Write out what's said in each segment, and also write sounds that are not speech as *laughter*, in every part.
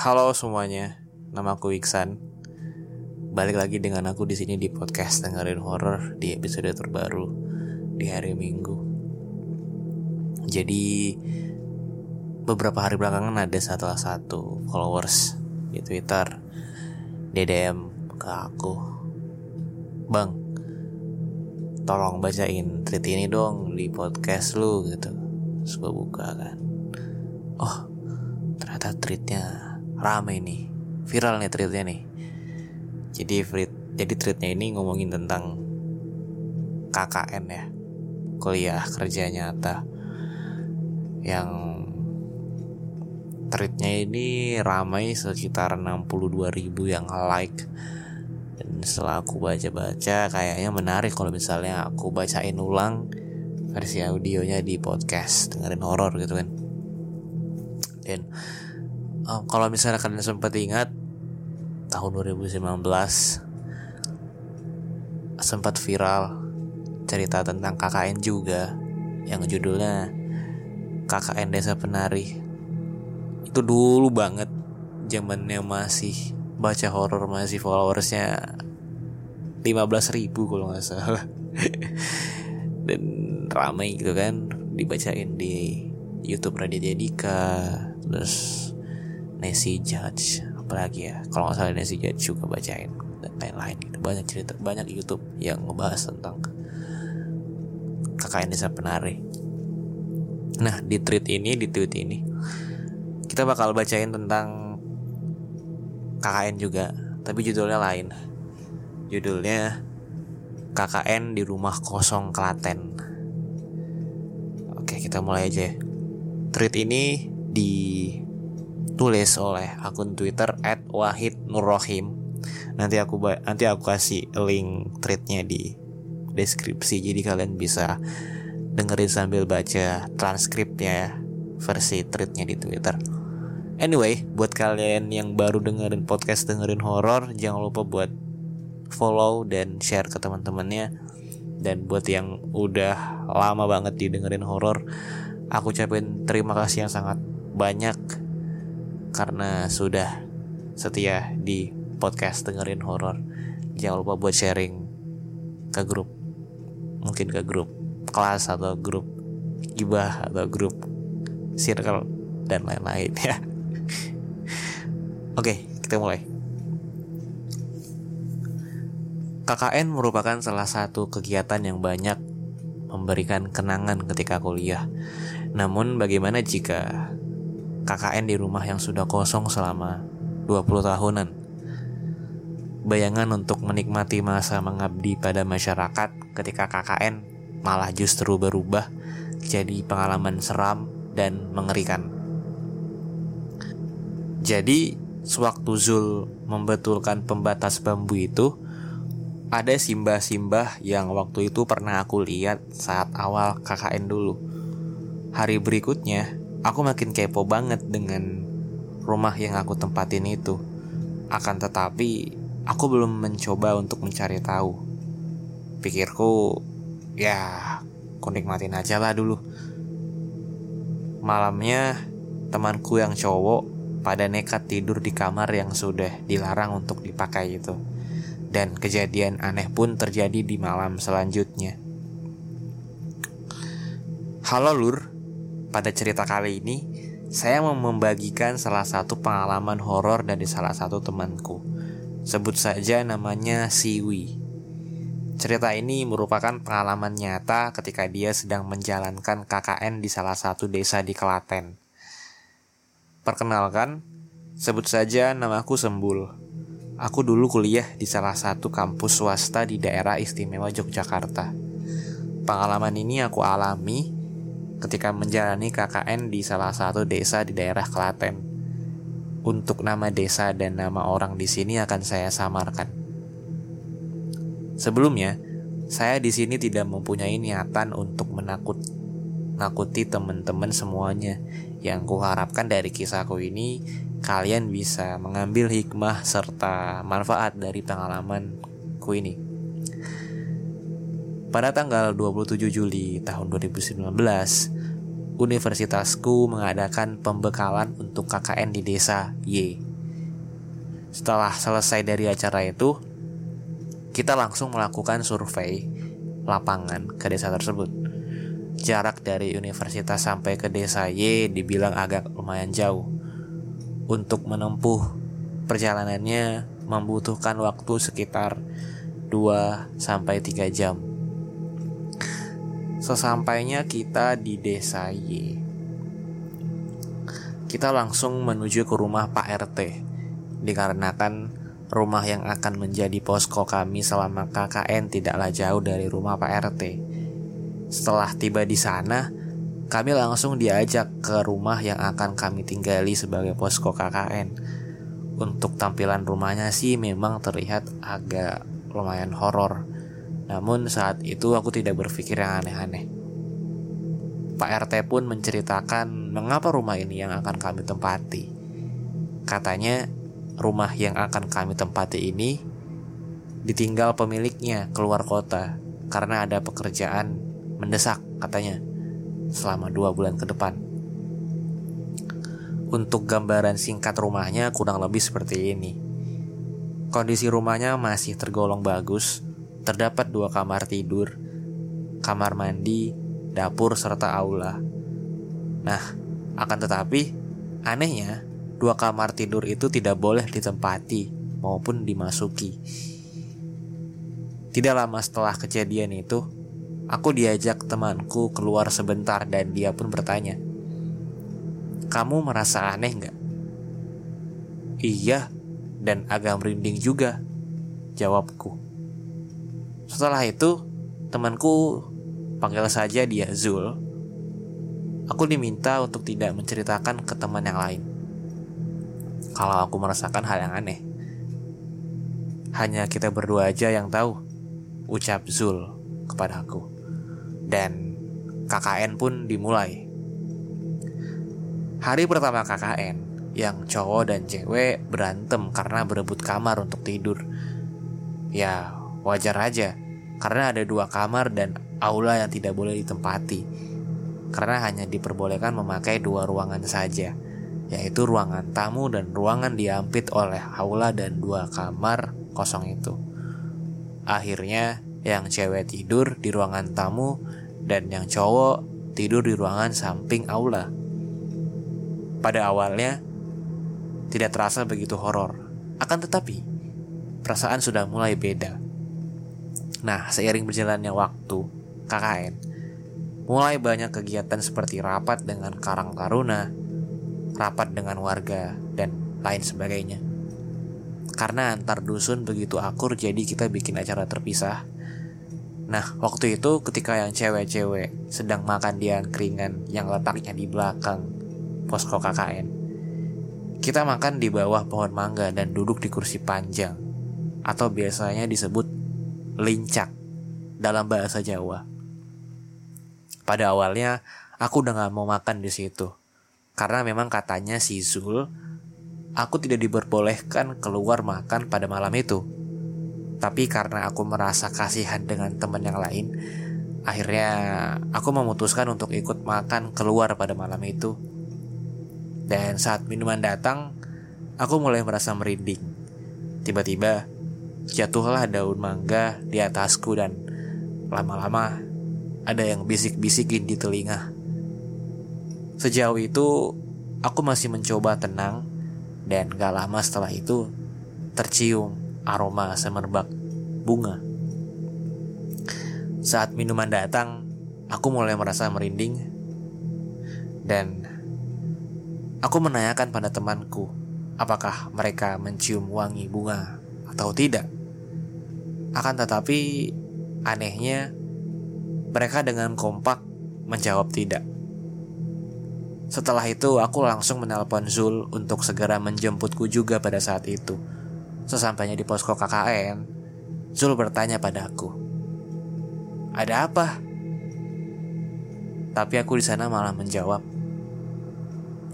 Halo semuanya, nama aku Iksan. Balik lagi dengan aku di sini di podcast dengerin horror di episode terbaru di hari Minggu. Jadi beberapa hari belakangan ada salah satu followers di Twitter DDM ke aku, bang, tolong bacain tweet ini dong di podcast lu gitu. Terus gue buka kan, oh ternyata tweetnya rame nih viral nih tweetnya nih. Jadi tweet jadi tweetnya ini ngomongin tentang KKN ya. Kuliah kerja nyata. Yang tweetnya ini ramai sekitar 62 ribu yang like. Dan setelah aku baca-baca kayaknya menarik kalau misalnya aku bacain ulang versi audionya di podcast. Dengerin horor gitu kan. Dan um, kalau misalnya kalian sempat ingat tahun 2019 sempat viral cerita tentang KKN juga yang judulnya KKN Desa Penari. Itu dulu banget zamannya masih baca horor masih followersnya 15 ribu kalau nggak salah. *laughs* Dan ramai gitu kan dibacain di YouTube Raditya Dika terus Nancy Judge. Apalagi ya kalau nggak salah Nancy Judge juga bacain dan lain-lain gitu. Banyak cerita banyak YouTube yang ngebahas tentang KKN Desa Penari. Nah di tweet ini di tweet ini kita bakal bacain tentang KKN juga tapi judulnya lain. Judulnya KKN di rumah kosong Klaten. Oke kita mulai aja ya. tweet ini di ditulis oleh akun Twitter @wahidnurrohim. Nanti aku nanti aku kasih link threadnya di deskripsi jadi kalian bisa dengerin sambil baca transkripnya versi threadnya di Twitter. Anyway, buat kalian yang baru dengerin podcast dengerin horor, jangan lupa buat follow dan share ke teman-temannya. Dan buat yang udah lama banget didengerin horor, aku ucapin terima kasih yang sangat banyak karena sudah setia di podcast dengerin horor. Jangan lupa buat sharing ke grup, mungkin ke grup kelas atau grup gibah atau grup circle dan lain-lain ya. Oke, kita mulai. KKN merupakan salah satu kegiatan yang banyak memberikan kenangan ketika kuliah. Namun bagaimana jika KKN di rumah yang sudah kosong selama 20 tahunan. Bayangan untuk menikmati masa mengabdi pada masyarakat ketika KKN malah justru berubah jadi pengalaman seram dan mengerikan. Jadi, sewaktu Zul membetulkan pembatas bambu itu, ada simbah-simbah yang waktu itu pernah aku lihat saat awal KKN dulu. Hari berikutnya, Aku makin kepo banget dengan rumah yang aku tempatin itu. Akan tetapi, aku belum mencoba untuk mencari tahu. Pikirku, ya, aku nikmatin aja lah dulu. Malamnya, temanku yang cowok pada nekat tidur di kamar yang sudah dilarang untuk dipakai itu. Dan kejadian aneh pun terjadi di malam selanjutnya. Halo Lur, pada cerita kali ini, saya mau membagikan salah satu pengalaman horor dari salah satu temanku. Sebut saja namanya Siwi. Cerita ini merupakan pengalaman nyata ketika dia sedang menjalankan KKN di salah satu desa di Klaten. Perkenalkan, sebut saja namaku Sembul. Aku dulu kuliah di salah satu kampus swasta di daerah istimewa Yogyakarta. Pengalaman ini aku alami ketika menjalani KKN di salah satu desa di daerah Klaten. Untuk nama desa dan nama orang di sini akan saya samarkan. Sebelumnya, saya di sini tidak mempunyai niatan untuk menakut nakuti teman-teman semuanya. Yang kuharapkan dari kisahku ini, kalian bisa mengambil hikmah serta manfaat dari pengalamanku ini. Pada tanggal 27 Juli tahun 2019, universitasku mengadakan pembekalan untuk KKN di desa Y. Setelah selesai dari acara itu, kita langsung melakukan survei lapangan ke desa tersebut. Jarak dari universitas sampai ke desa Y dibilang agak lumayan jauh. Untuk menempuh perjalanannya membutuhkan waktu sekitar 2 sampai 3 jam. Sesampainya kita di desa Y, kita langsung menuju ke rumah Pak RT dikarenakan Rumah yang akan menjadi posko kami selama KKN tidaklah jauh dari rumah Pak RT. Setelah tiba di sana, kami langsung diajak ke rumah yang akan kami tinggali sebagai posko KKN. Untuk tampilan rumahnya sih memang terlihat agak lumayan horor. Namun saat itu aku tidak berpikir yang aneh-aneh. Pak RT pun menceritakan mengapa rumah ini yang akan kami tempati. Katanya rumah yang akan kami tempati ini ditinggal pemiliknya keluar kota karena ada pekerjaan mendesak katanya selama dua bulan ke depan. Untuk gambaran singkat rumahnya kurang lebih seperti ini. Kondisi rumahnya masih tergolong bagus, terdapat dua kamar tidur, kamar mandi, dapur, serta aula. Nah, akan tetapi, anehnya dua kamar tidur itu tidak boleh ditempati maupun dimasuki. Tidak lama setelah kejadian itu, aku diajak temanku keluar sebentar dan dia pun bertanya, "Kamu merasa aneh nggak?" "Iya, dan agak merinding juga," jawabku. Setelah itu, temanku panggil saja dia Zul. Aku diminta untuk tidak menceritakan ke teman yang lain kalau aku merasakan hal yang aneh. Hanya kita berdua aja yang tahu, ucap Zul kepada aku. Dan KKN pun dimulai. Hari pertama KKN, yang cowok dan cewek berantem karena berebut kamar untuk tidur. Ya, wajar aja, karena ada dua kamar dan aula yang tidak boleh ditempati. Karena hanya diperbolehkan memakai dua ruangan saja yaitu ruangan tamu dan ruangan diampit oleh aula dan dua kamar kosong itu. Akhirnya yang cewek tidur di ruangan tamu dan yang cowok tidur di ruangan samping aula. Pada awalnya tidak terasa begitu horor, akan tetapi perasaan sudah mulai beda. Nah, seiring berjalannya waktu, KKN mulai banyak kegiatan seperti rapat dengan Karang Taruna, rapat dengan warga, dan lain sebagainya. Karena antar dusun begitu akur jadi kita bikin acara terpisah. Nah, waktu itu ketika yang cewek-cewek sedang makan di angkringan yang letaknya di belakang posko KKN, kita makan di bawah pohon mangga dan duduk di kursi panjang, atau biasanya disebut lincak dalam bahasa Jawa. Pada awalnya, aku udah gak mau makan di situ karena memang katanya si Zul, aku tidak diperbolehkan keluar makan pada malam itu. Tapi karena aku merasa kasihan dengan teman yang lain, akhirnya aku memutuskan untuk ikut makan keluar pada malam itu. Dan saat minuman datang, aku mulai merasa merinding. Tiba-tiba jatuhlah daun mangga di atasku dan lama-lama ada yang bisik-bisikin di telinga. Sejauh itu aku masih mencoba tenang dan gak lama setelah itu tercium aroma semerbak bunga. Saat minuman datang, aku mulai merasa merinding dan aku menanyakan pada temanku apakah mereka mencium wangi bunga atau tidak. Akan tetapi anehnya mereka dengan kompak menjawab tidak. Setelah itu aku langsung menelpon Zul untuk segera menjemputku juga pada saat itu. Sesampainya di posko KKN, Zul bertanya padaku, "Ada apa?" Tapi aku di sana malah menjawab,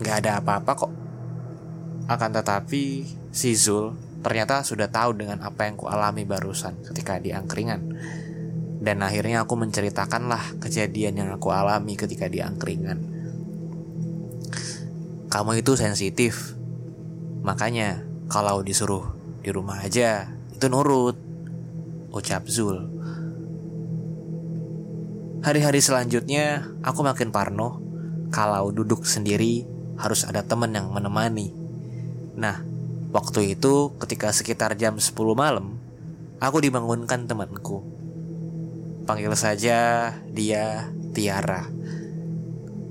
"Gak ada apa-apa kok." Akan tetapi, si Zul ternyata sudah tahu dengan apa yang kualami barusan ketika di angkringan. Dan akhirnya aku menceritakanlah kejadian yang aku alami ketika di angkringan kamu itu sensitif. Makanya kalau disuruh di rumah aja itu nurut. Ucap Zul. Hari-hari selanjutnya aku makin parno kalau duduk sendiri harus ada teman yang menemani. Nah, waktu itu ketika sekitar jam 10 malam, aku dibangunkan temanku. Panggil saja dia Tiara.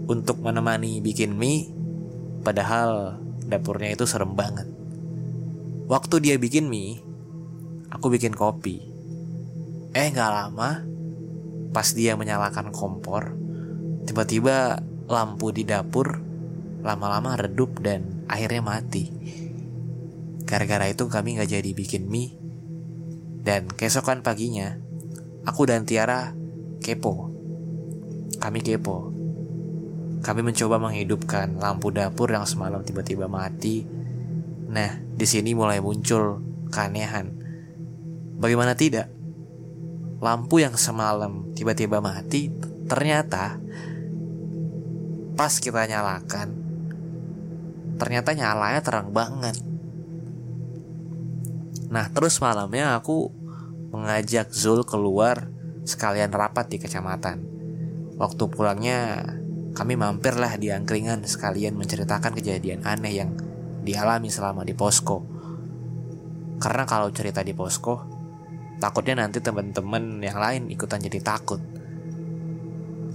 Untuk menemani bikin mie Padahal dapurnya itu serem banget. Waktu dia bikin mie, aku bikin kopi. Eh gak lama, pas dia menyalakan kompor, tiba-tiba lampu di dapur lama-lama redup dan akhirnya mati. Gara-gara itu kami gak jadi bikin mie. Dan keesokan paginya, aku dan Tiara kepo. Kami kepo kami mencoba menghidupkan lampu dapur yang semalam tiba-tiba mati. Nah, di sini mulai muncul keanehan. Bagaimana tidak? Lampu yang semalam tiba-tiba mati ternyata pas kita nyalakan ternyata nyalanya terang banget. Nah, terus malamnya aku mengajak Zul keluar sekalian rapat di kecamatan. Waktu pulangnya kami mampirlah di angkringan sekalian menceritakan kejadian aneh yang dialami selama di posko. Karena kalau cerita di posko, takutnya nanti teman-teman yang lain ikutan jadi takut.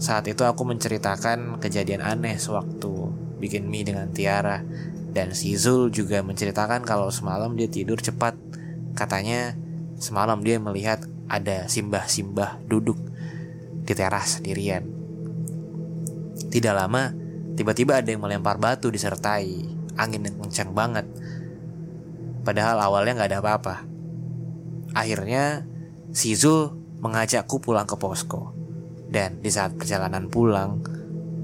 Saat itu aku menceritakan kejadian aneh sewaktu bikin mie dengan Tiara dan si Zul juga menceritakan kalau semalam dia tidur cepat. Katanya semalam dia melihat ada simbah-simbah duduk di teras sendirian. Tidak lama, tiba-tiba ada yang melempar batu disertai angin yang kencang banget. Padahal awalnya nggak ada apa-apa. Akhirnya, si Zul mengajakku pulang ke posko. Dan di saat perjalanan pulang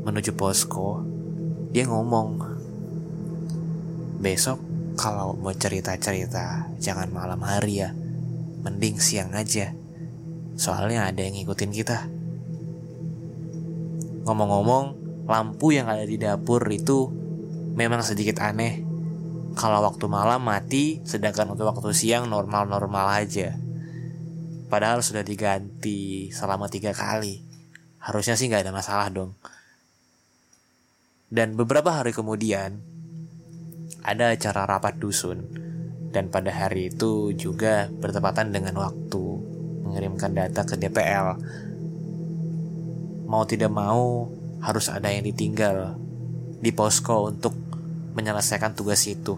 menuju posko, dia ngomong, Besok kalau mau cerita-cerita jangan malam hari ya, mending siang aja. Soalnya ada yang ngikutin kita. Ngomong-ngomong, lampu yang ada di dapur itu memang sedikit aneh. Kalau waktu malam mati, sedangkan untuk waktu siang normal-normal aja. Padahal sudah diganti selama tiga kali. Harusnya sih nggak ada masalah dong. Dan beberapa hari kemudian, ada acara rapat dusun. Dan pada hari itu juga bertepatan dengan waktu mengirimkan data ke DPL mau tidak mau harus ada yang ditinggal di posko untuk menyelesaikan tugas itu.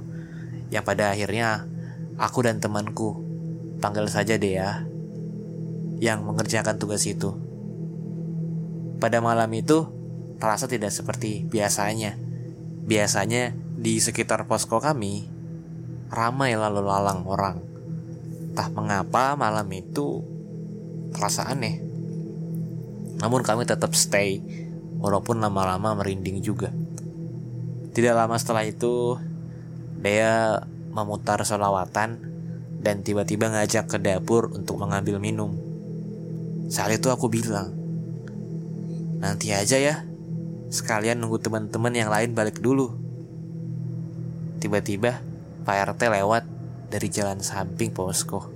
Yang pada akhirnya aku dan temanku panggil saja Dea yang mengerjakan tugas itu. Pada malam itu terasa tidak seperti biasanya. Biasanya di sekitar posko kami ramai lalu lalang orang. Tak mengapa malam itu terasa aneh. Namun kami tetap stay walaupun lama-lama merinding juga. Tidak lama setelah itu, Dea memutar solawatan dan tiba-tiba ngajak ke dapur untuk mengambil minum. Saat itu aku bilang, nanti aja ya, sekalian nunggu teman-teman yang lain balik dulu. Tiba-tiba, Pak RT lewat dari jalan samping posko.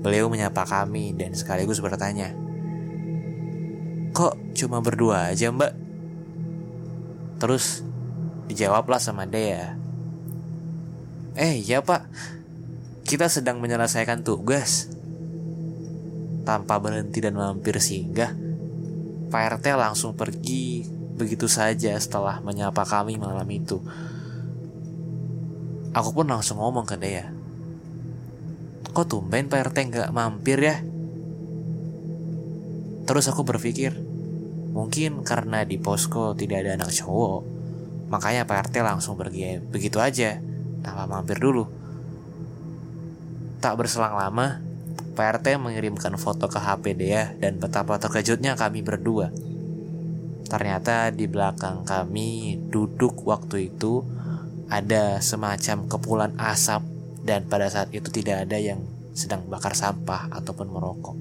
Beliau menyapa kami dan sekaligus bertanya, Kok cuma berdua aja mbak? Terus dijawablah sama Dea. Eh ya pak, kita sedang menyelesaikan tugas. tanpa berhenti dan mampir singgah, Pak RT langsung pergi begitu saja setelah menyapa kami malam itu. Aku pun langsung ngomong ke dia. Kok tumben Pak RT nggak mampir ya? Terus aku berpikir, mungkin karena di posko tidak ada anak cowok, makanya Pak RT langsung pergi begitu aja, tanpa mampir dulu. Tak berselang lama, Pak RT mengirimkan foto ke HP dia dan betapa terkejutnya kami berdua. Ternyata di belakang kami duduk waktu itu ada semacam kepulan asap dan pada saat itu tidak ada yang sedang bakar sampah ataupun merokok.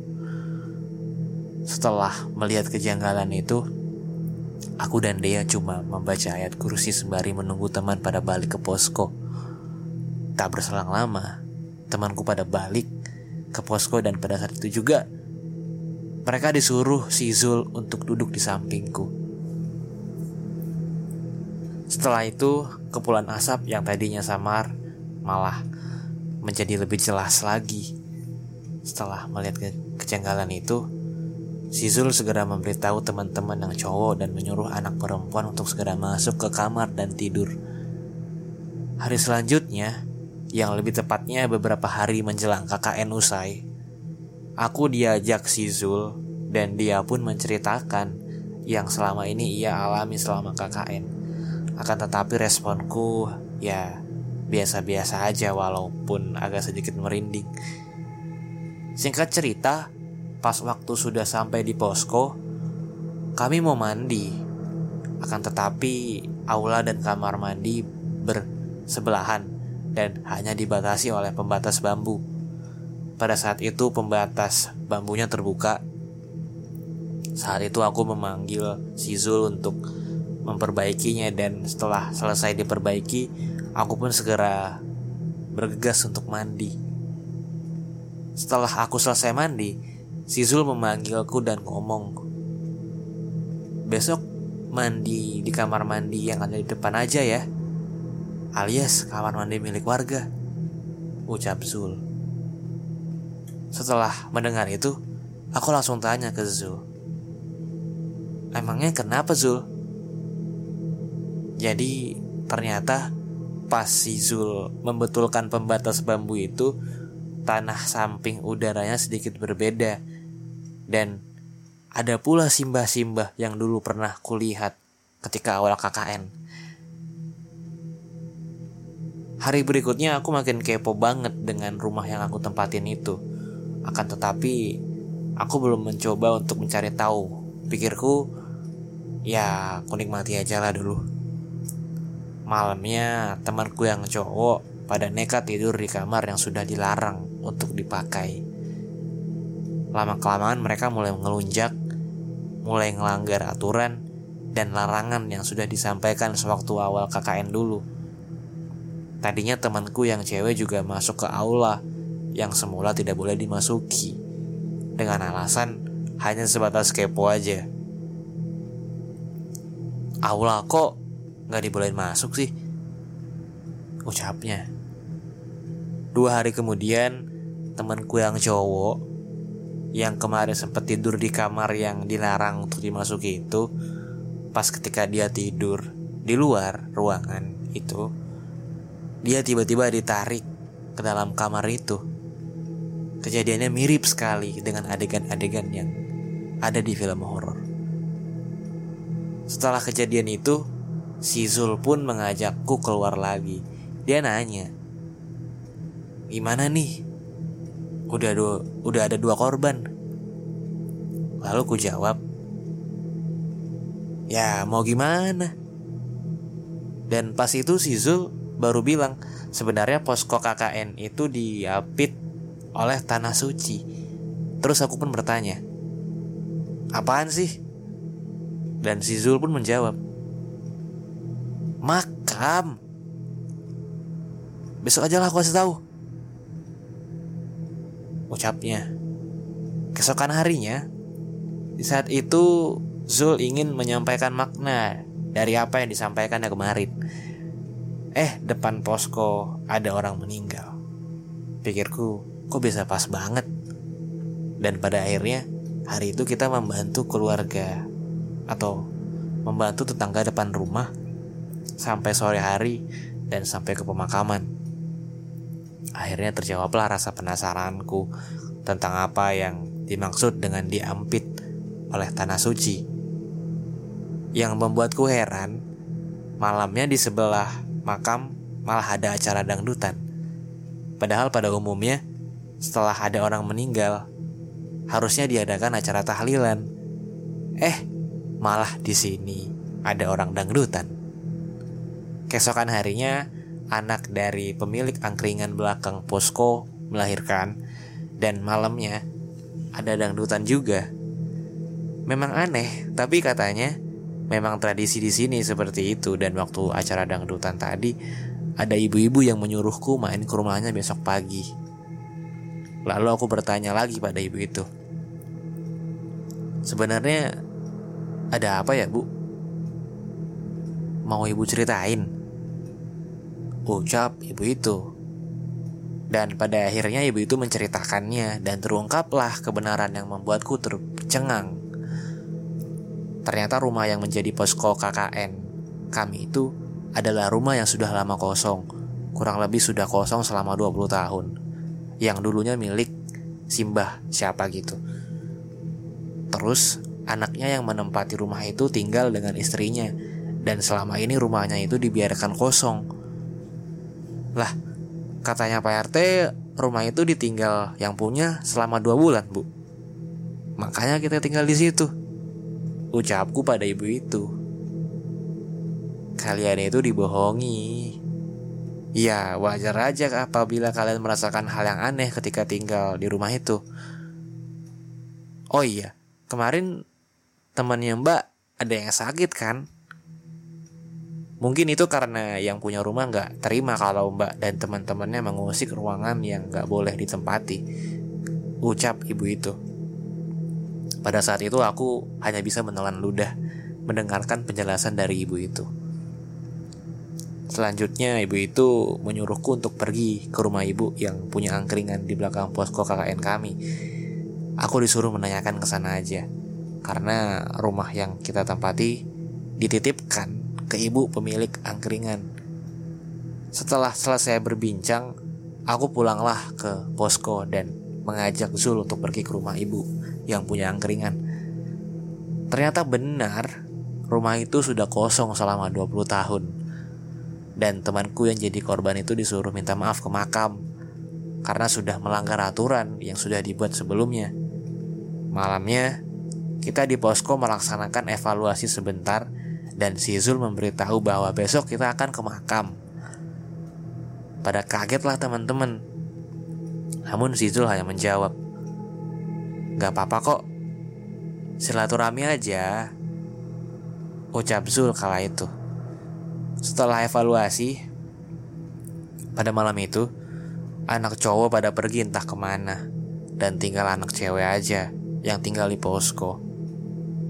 Setelah melihat kejanggalan itu, aku dan Dea cuma membaca ayat kursi sembari menunggu teman pada balik ke posko. Tak berselang lama, temanku pada balik ke posko dan pada saat itu juga mereka disuruh si Zul untuk duduk di sampingku. Setelah itu, kepulan asap yang tadinya samar malah menjadi lebih jelas lagi. Setelah melihat ke kejanggalan itu, Si Zul segera memberitahu teman-teman yang cowok dan menyuruh anak perempuan untuk segera masuk ke kamar dan tidur. Hari selanjutnya, yang lebih tepatnya beberapa hari menjelang KKN usai, aku diajak si Zul dan dia pun menceritakan yang selama ini ia alami selama KKN. Akan tetapi responku ya biasa-biasa aja walaupun agak sedikit merinding. Singkat cerita, Pas waktu sudah sampai di posko, kami mau mandi. Akan tetapi aula dan kamar mandi bersebelahan dan hanya dibatasi oleh pembatas bambu. Pada saat itu pembatas bambunya terbuka. Saat itu aku memanggil si Zul untuk memperbaikinya dan setelah selesai diperbaiki, aku pun segera bergegas untuk mandi. Setelah aku selesai mandi, Si Zul memanggilku dan ngomong, Besok mandi di kamar mandi yang ada di depan aja ya. Alias kamar mandi milik warga. Ucap Zul. Setelah mendengar itu, aku langsung tanya ke Zul. Emangnya kenapa Zul? Jadi ternyata pas si Zul membetulkan pembatas bambu itu, tanah samping udaranya sedikit berbeda dan ada pula simbah-simbah yang dulu pernah kulihat ketika awal KKN. Hari berikutnya aku makin kepo banget dengan rumah yang aku tempatin itu. Akan tetapi aku belum mencoba untuk mencari tahu. Pikirku ya aku nikmati aja lah dulu. Malamnya temanku yang cowok pada nekat tidur di kamar yang sudah dilarang untuk dipakai. Lama-kelamaan mereka mulai mengelunjak, mulai ngelanggar aturan dan larangan yang sudah disampaikan sewaktu awal KKN dulu. Tadinya temanku yang cewek juga masuk ke aula yang semula tidak boleh dimasuki dengan alasan hanya sebatas kepo aja. Aula kok nggak dibolehin masuk sih? Ucapnya. Dua hari kemudian temanku yang cowok yang kemarin sempat tidur di kamar yang dilarang untuk dimasuki itu pas ketika dia tidur di luar ruangan itu dia tiba-tiba ditarik ke dalam kamar itu kejadiannya mirip sekali dengan adegan-adegan yang ada di film horor setelah kejadian itu si Zul pun mengajakku keluar lagi dia nanya gimana nih udah dua, udah ada dua korban. Lalu ku jawab, ya mau gimana? Dan pas itu si Zul baru bilang sebenarnya posko KKN itu diapit oleh tanah suci. Terus aku pun bertanya, apaan sih? Dan si Zul pun menjawab, makam. Besok aja lah aku kasih tahu ucapnya. Keesokan harinya, di saat itu Zul ingin menyampaikan makna dari apa yang disampaikannya kemarin. Eh, depan posko ada orang meninggal. Pikirku, kok bisa pas banget. Dan pada akhirnya hari itu kita membantu keluarga atau membantu tetangga depan rumah sampai sore hari dan sampai ke pemakaman. Akhirnya terjawablah rasa penasaranku tentang apa yang dimaksud dengan diampit oleh tanah suci. Yang membuatku heran, malamnya di sebelah makam malah ada acara dangdutan. Padahal pada umumnya setelah ada orang meninggal harusnya diadakan acara tahlilan. Eh, malah di sini ada orang dangdutan. Keesokan harinya, anak dari pemilik angkringan belakang posko melahirkan dan malamnya ada dangdutan juga. Memang aneh, tapi katanya memang tradisi di sini seperti itu dan waktu acara dangdutan tadi ada ibu-ibu yang menyuruhku main ke rumahnya besok pagi. Lalu aku bertanya lagi pada ibu itu. Sebenarnya ada apa ya, Bu? Mau ibu ceritain? Ucap ibu itu. Dan pada akhirnya ibu itu menceritakannya dan terungkaplah kebenaran yang membuatku tercengang. Ternyata rumah yang menjadi posko KKN kami itu adalah rumah yang sudah lama kosong, kurang lebih sudah kosong selama 20 tahun. Yang dulunya milik Simbah siapa gitu. Terus anaknya yang menempati rumah itu tinggal dengan istrinya dan selama ini rumahnya itu dibiarkan kosong lah, katanya Pak RT rumah itu ditinggal yang punya selama dua bulan, Bu. Makanya kita tinggal di situ. Ucapku pada ibu itu. Kalian itu dibohongi. Ya, wajar aja apabila kalian merasakan hal yang aneh ketika tinggal di rumah itu. Oh iya, kemarin temannya Mbak ada yang sakit kan? Mungkin itu karena yang punya rumah nggak terima kalau Mbak dan teman-temannya mengusik ruangan yang nggak boleh ditempati. Ucap ibu itu. Pada saat itu aku hanya bisa menelan ludah mendengarkan penjelasan dari ibu itu. Selanjutnya ibu itu menyuruhku untuk pergi ke rumah ibu yang punya angkringan di belakang posko KKN kami. Aku disuruh menanyakan ke sana aja. Karena rumah yang kita tempati dititipkan ke ibu pemilik angkringan. Setelah selesai berbincang, aku pulanglah ke posko dan mengajak Zul untuk pergi ke rumah ibu yang punya angkringan. Ternyata benar, rumah itu sudah kosong selama 20 tahun. Dan temanku yang jadi korban itu disuruh minta maaf ke makam karena sudah melanggar aturan yang sudah dibuat sebelumnya. Malamnya, kita di posko melaksanakan evaluasi sebentar dan si Zul memberitahu bahwa besok kita akan ke makam. Pada kagetlah teman-teman. Namun si Zul hanya menjawab, Gak apa-apa kok, silaturahmi aja. Ucap Zul kala itu. Setelah evaluasi, pada malam itu, anak cowok pada pergi entah ke mana, dan tinggal anak cewek aja yang tinggal di posko.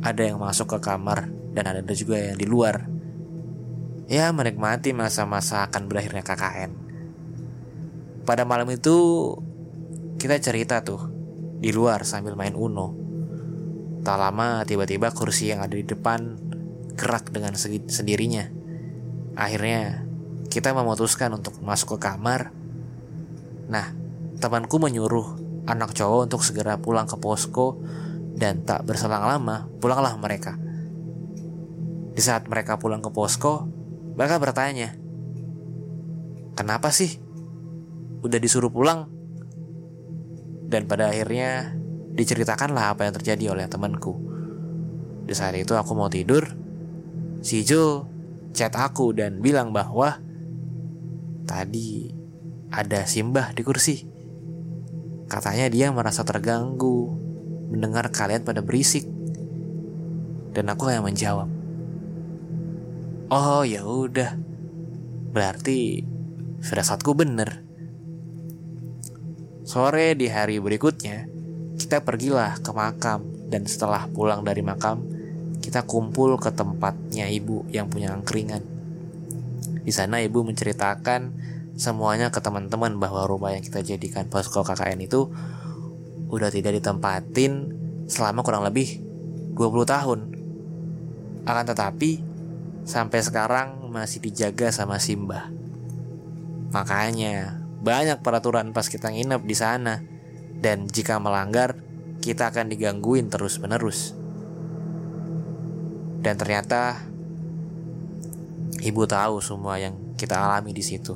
Ada yang masuk ke kamar dan ada juga yang di luar. Ya, menikmati masa-masa akan berakhirnya KKN. Pada malam itu kita cerita tuh di luar sambil main Uno. Tak lama tiba-tiba kursi yang ada di depan gerak dengan sendirinya. Akhirnya kita memutuskan untuk masuk ke kamar. Nah, temanku menyuruh anak cowok untuk segera pulang ke posko dan tak berselang lama pulanglah mereka. Di saat mereka pulang ke posko, mereka bertanya, "Kenapa sih? Udah disuruh pulang?" Dan pada akhirnya diceritakanlah apa yang terjadi oleh temanku. Di saat itu aku mau tidur, si Jo chat aku dan bilang bahwa tadi ada Simbah di kursi. Katanya dia merasa terganggu mendengar kalian pada berisik. Dan aku yang menjawab, Oh ya udah. Berarti firasatku bener. Sore di hari berikutnya, kita pergilah ke makam dan setelah pulang dari makam, kita kumpul ke tempatnya ibu yang punya angkringan. Di sana ibu menceritakan semuanya ke teman-teman bahwa rumah yang kita jadikan posko KKN itu udah tidak ditempatin selama kurang lebih 20 tahun. Akan tetapi sampai sekarang masih dijaga sama Simba. Makanya banyak peraturan pas kita nginep di sana dan jika melanggar kita akan digangguin terus-menerus. Dan ternyata ibu tahu semua yang kita alami di situ.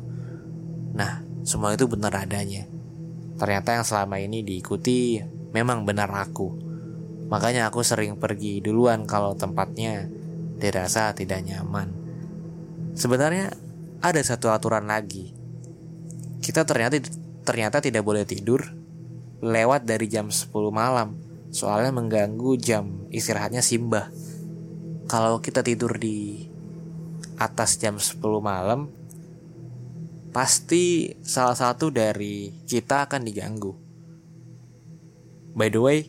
Nah, semua itu benar adanya. Ternyata yang selama ini diikuti memang benar aku. Makanya aku sering pergi duluan kalau tempatnya dirasa tidak nyaman. Sebenarnya ada satu aturan lagi. Kita ternyata ternyata tidak boleh tidur lewat dari jam 10 malam. Soalnya mengganggu jam istirahatnya Simba. Kalau kita tidur di atas jam 10 malam, pasti salah satu dari kita akan diganggu. By the way,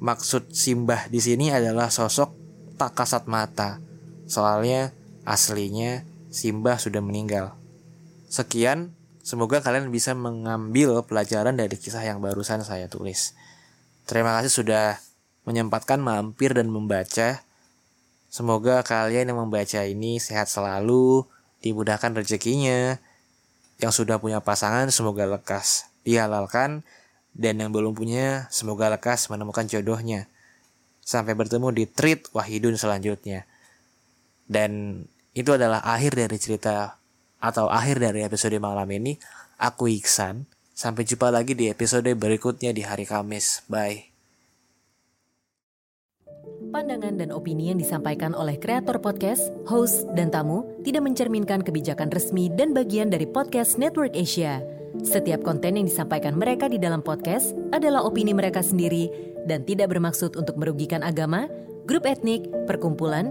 maksud Simbah di sini adalah sosok tak kasat mata. Soalnya aslinya Simbah sudah meninggal. Sekian, semoga kalian bisa mengambil pelajaran dari kisah yang barusan saya tulis. Terima kasih sudah menyempatkan mampir dan membaca. Semoga kalian yang membaca ini sehat selalu, dimudahkan rezekinya, yang sudah punya pasangan semoga lekas dihalalkan dan yang belum punya semoga lekas menemukan jodohnya. Sampai bertemu di treat Wahidun selanjutnya. Dan itu adalah akhir dari cerita atau akhir dari episode malam ini. Aku Iksan. Sampai jumpa lagi di episode berikutnya di hari Kamis. Bye. Pandangan dan opini yang disampaikan oleh kreator podcast, host, dan tamu tidak mencerminkan kebijakan resmi dan bagian dari podcast Network Asia. Setiap konten yang disampaikan mereka di dalam podcast adalah opini mereka sendiri dan tidak bermaksud untuk merugikan agama, grup etnik, perkumpulan,